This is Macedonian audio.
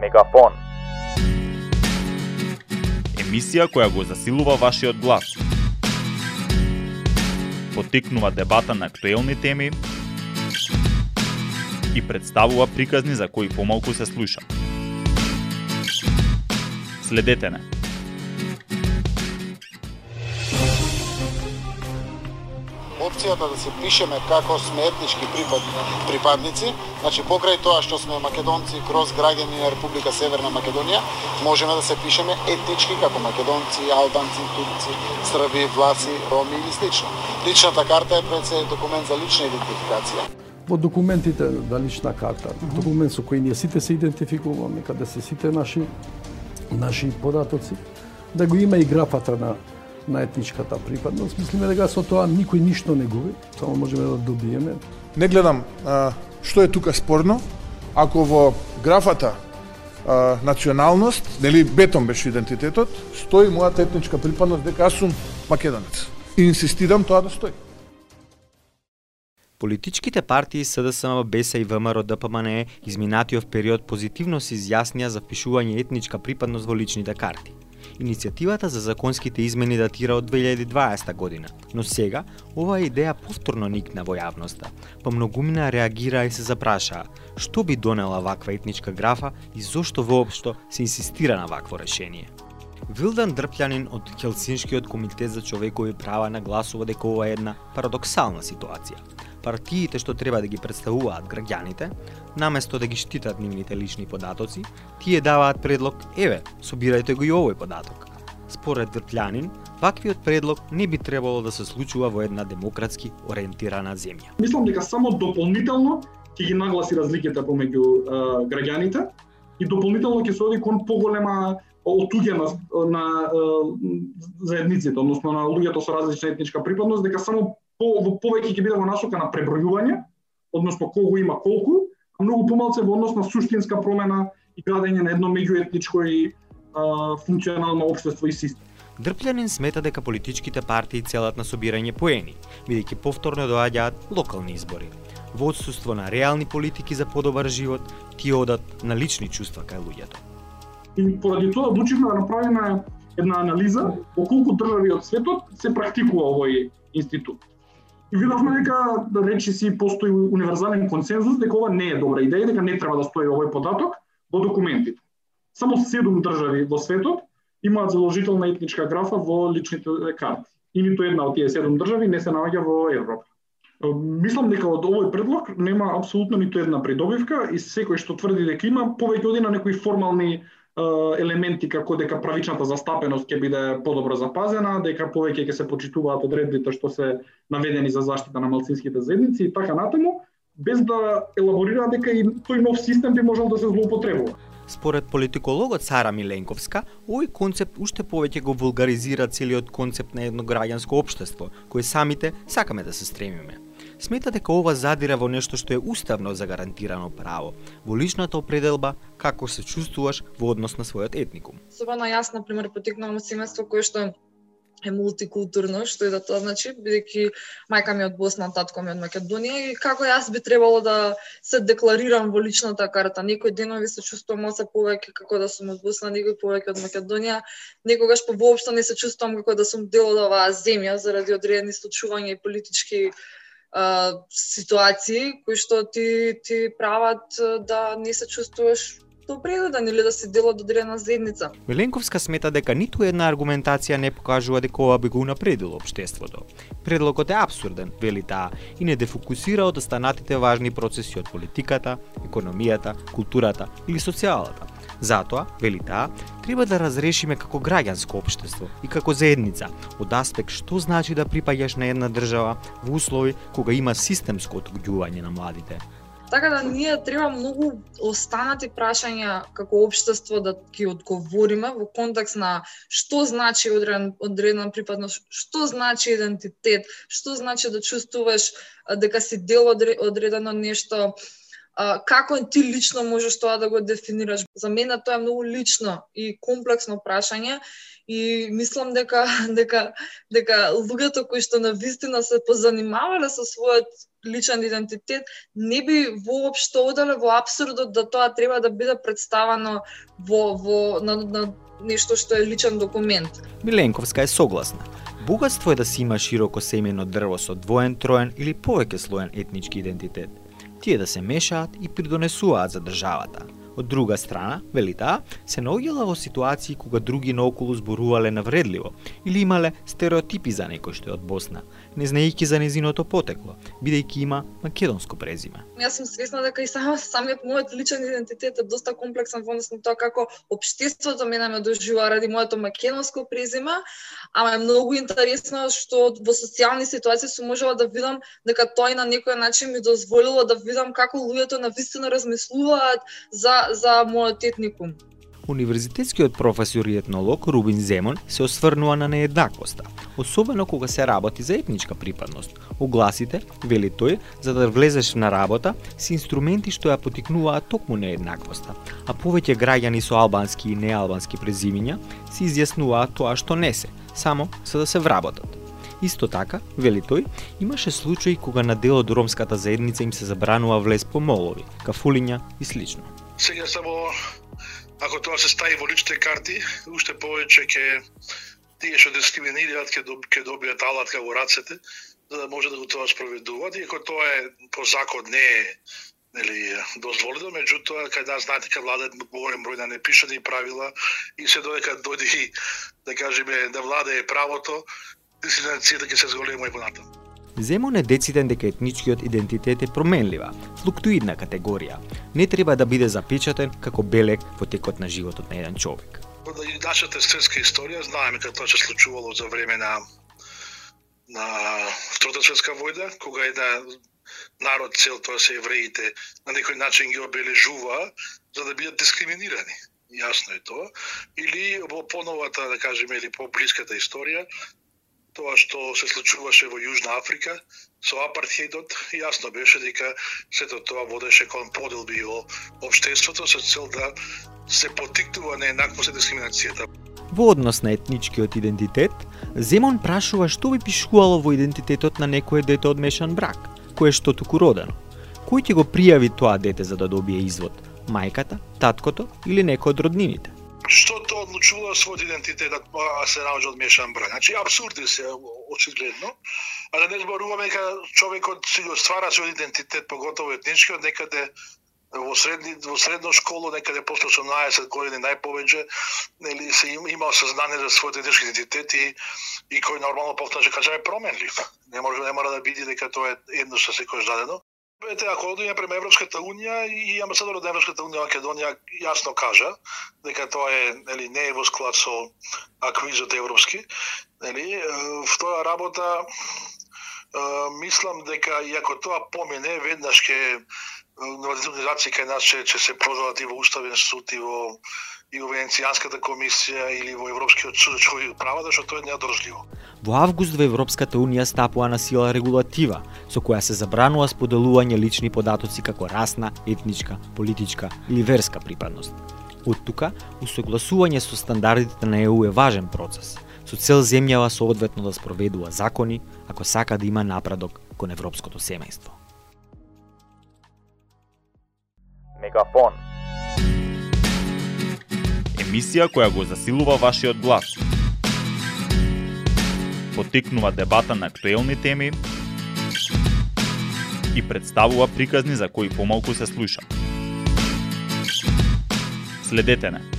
Мегафон. Емисија која го засилува вашиот глас. Потикнува дебата на актуелни теми и представува приказни за кои помалку се слуша. Следете не. Опцијата да се пишеме како сме етнички припад, припадници, значи покрај тоа што сме македонци кроз граѓани на Република Северна Македонија, можеме да се пишеме етнички како македонци, албанци, турци, срби, власи, роми или слично. Личната карта е пред се документ за лична идентификација. Во документите да лична карта, документ со кој ние сите се идентификуваме, каде се сите наши наши податоци, да го има и графата на на етничката припадност. Мислиме дека со тоа никој ништо не губи, само можеме да добиеме. Не гледам а, што е тука спорно, ако во графата а, националност, нели бетон беше идентитетот, стои мојата етничка припадност дека јас сум македонец. И инсистирам тоа да стои. Политичките партии СДСМ, БЕСА и ВМРО ДПМН изминатиот период позитивно се изјаснија за впишување етничка припадност во личните карти. Иницијативата за законските измени датира од 2020 година, но сега оваа идеја повторно никна во јавноста, па многумина реагира и се запрашаа што би донела ваква етничка графа и зошто воопшто се инсистира на вакво решение. Вилдан Дрпљанин од Хелсиншкиот комитет за човекови права нагласува дека ова е една парадоксална ситуација партиите што треба да ги представуваат граѓаните, наместо да ги штитат нивните лични податоци, тие даваат предлог, еве, собирајте го и овој податок. Според Вртлянин, ваквиот предлог не би требало да се случува во една демократски ориентирана земја. Мислам дека само дополнително ќе ги нагласи разликите помеѓу граѓаните и дополнително ќе се оди кон поголема отуѓа на, на заедниците, односно на луѓето со различна етничка припадност, дека само по, повеќе ќе биде во насока на пребројување, односно кого има колку, а многу помалце во однос на суштинска промена и градење на едно меѓуетничко и а, функционално општество и систем. Дрплянин смета дека политичките партии целат на собирање поени, бидејќи повторно доаѓаат локални избори. Во отсуство на реални политики за подобар живот, тие одат на лични чувства кај луѓето. И поради тоа одлучивме да направиме една анализа во колку држави од светот се практикува овој институт. И видовме дека да речи си постои универзален консензус дека ова не е добра идеја, дека не треба да стои овој податок во документите. Само седум држави во светот имаат заложителна етничка графа во личните карти. И ниту една од тие седум држави не се наоѓа во Европа. Мислам дека од овој предлог нема апсолутно ниту една придобивка и секој што тврди дека има повеќе оди на некои формални елементи како дека правичната застапеност ќе биде подобро запазена, дека повеќе ќе се почитуваат одредбите што се наведени за заштита на малцинските заедници и така натаму, без да елаборира дека и тој нов систем би можел да се злоупотребува. Според политикологот Сара Миленковска, овој концепт уште повеќе го вулгаризира целиот концепт на едно граѓанско општество, кој самите сакаме да се стремиме смета дека ова задира во нешто што е уставно загарантирано право, во личната определба како се чувствуваш во однос на својот етникум. Особено јас, на пример, потикнувам семејство кое што е мултикултурно, што е да тоа значи, бидејќи мајка ми од Босна, татко ми од Македонија и како јас би требало да се декларирам во личната карта. Некој денови се чувствувам оце повеќе како да сум од Босна, некој повеќе од Македонија, некогаш по воопшто не се чувствувам како да сум дел од оваа земја заради одредени случувања и политички а, ситуации кои што ти ти прават да не се чувствуваш допредаден или да си дел од одредена заедница. Миленковска смета дека ниту една аргументација не покажува дека ова би го напредило општеството. Предлогот е абсурден, вели таа, и не дефокусира од останатите важни процеси од политиката, економијата, културата или социјалата Затоа, вели таа, треба да разрешиме како граѓанско општество и како заедница од аспект што значи да припаѓаш на една држава во услови кога има системско отуѓување на младите. Така да ние треба многу останати прашања како општество да ги одговориме во контекст на што значи одреден, одредена припадност, што значи идентитет, што значи да чувствуваш дека си дел од одредено нешто, а, како ти лично можеш тоа да го дефинираш. За мене тоа е многу лично и комплексно прашање и мислам дека дека дека луѓето кои што на вистина се позанимавале со својот личен идентитет не би воопшто оделе во абсурдот да тоа треба да биде представено во во на, на нешто што е личен документ. Миленковска е согласна. Богатство е да си има широко семено дрво со двоен, троен или повеќе слоен етнички идентитет. Тие да се мешаат и придонесуваат за државата. Од друга страна, вели таа, се наоѓала во ситуации кога други наоколу зборувале навредливо или имале стереотипи за некој што е од Босна, не знаејќи за незиното потекло, бидејќи има македонско презиме. Јас сум свесна дека и сам, самиот мојот личен идентитет е доста комплексен во однос на тоа како општеството мене ме доживува ради моето македонско презиме, ама е многу интересно што во социјални ситуации сум можела да видам дека тој на некој начин ми дозволило да видам како луѓето на вистина размислуваат за за мојот етникум. Универзитетскиот професор и етнолог Рубин Земон се осврнува на нееднаквоста, особено кога се работи за етничка припадност. Огласите, вели тој, за да влезеш на работа, се инструменти што ја потикнуваат токму нееднаквоста, а повеќе граѓани со албански и неалбански презимиња се изјаснуваат тоа што не се, само за да се вработат. Исто така, вели тој, имаше случаи кога на дел од ромската заедница им се забранува влез по молови, кафулиња и слично. Сега само ако тоа се стави во личните карти, уште повеќе ќе тие што дискриминираат ќе доб, ќе добијат алатка во рацете за да може да го тоа спроведуваат, иако тоа е по закон не е нели дозволено, меѓутоа кај нас знаете дека владаат голем број на непишани правила и се додека дојде да кажеме да владае правото, дисциплинацијата ќе се зголема и понатаму. Земон е дециден дека етничкиот идентитет е променлива, флуктуидна категорија. Не треба да биде запечатен како белек во текот на животот на еден човек. Од нашата светска историја знаеме како тоа се случувало за време на на Втората светска војна, кога еден народ цел тоа се евреите на некој начин ги обележува за да бидат дискриминирани. Јасно е тоа. Или во поновата, да кажеме, или по-блиската историја, тоа што се случуваше во Јужна Африка со апартхеидот, јасно беше дека сето тоа водеше кон поделби во општеството со цел да се потикнува нееднаквост и дискриминацијата. Во однос на етничкиот идентитет, Земон прашува што би пишувало во идентитетот на некое дете од мешан брак, кое што туку родено. Кој ќе го пријави тоа дете за да добие извод? Мајката, таткото или некој од роднините? Што тоа одлучува својот идентитет а се наоѓа од мешан брак. Значи абсурди се очигледно, а да не зборуваме дека човекот си го ствара својот идентитет, поготово етничкиот, некаде во средни во средно школу некаде после 18 години најповеќе нели се им, имал сознание за својот етнички идентитет и и кој нормално повторно кажеме променлив. Не може не мора да биде дека тоа е едно што секој дадено. Ете, ако одиме према Европската унија и амбасадорот на Европската унија Македонија јасно кажа дека тоа е нели не е во склад со аквизот европски, нели втора работа мислам дека иако тоа помине веднаш ке организации кај нас ќе, ќе се прозорат и во уставен суд и во и во Венецијанската комисија или во Европскиот суд за човекови права, зашто тоа е неодржливо. Во август во Европската унија стапува на сила регулатива со која се забранува споделување лични податоци како расна, етничка, политичка или верска припадност. Од тука, усогласување со стандардите на ЕУ е важен процес, со цел земјава соодветно да спроведува закони ако сака да има напредок кон европското семејство. Мегафон емисија која го засилува вашиот глас. Потикнува дебата на актуелни теми и представува приказни за кои помалку се слуша. Следете не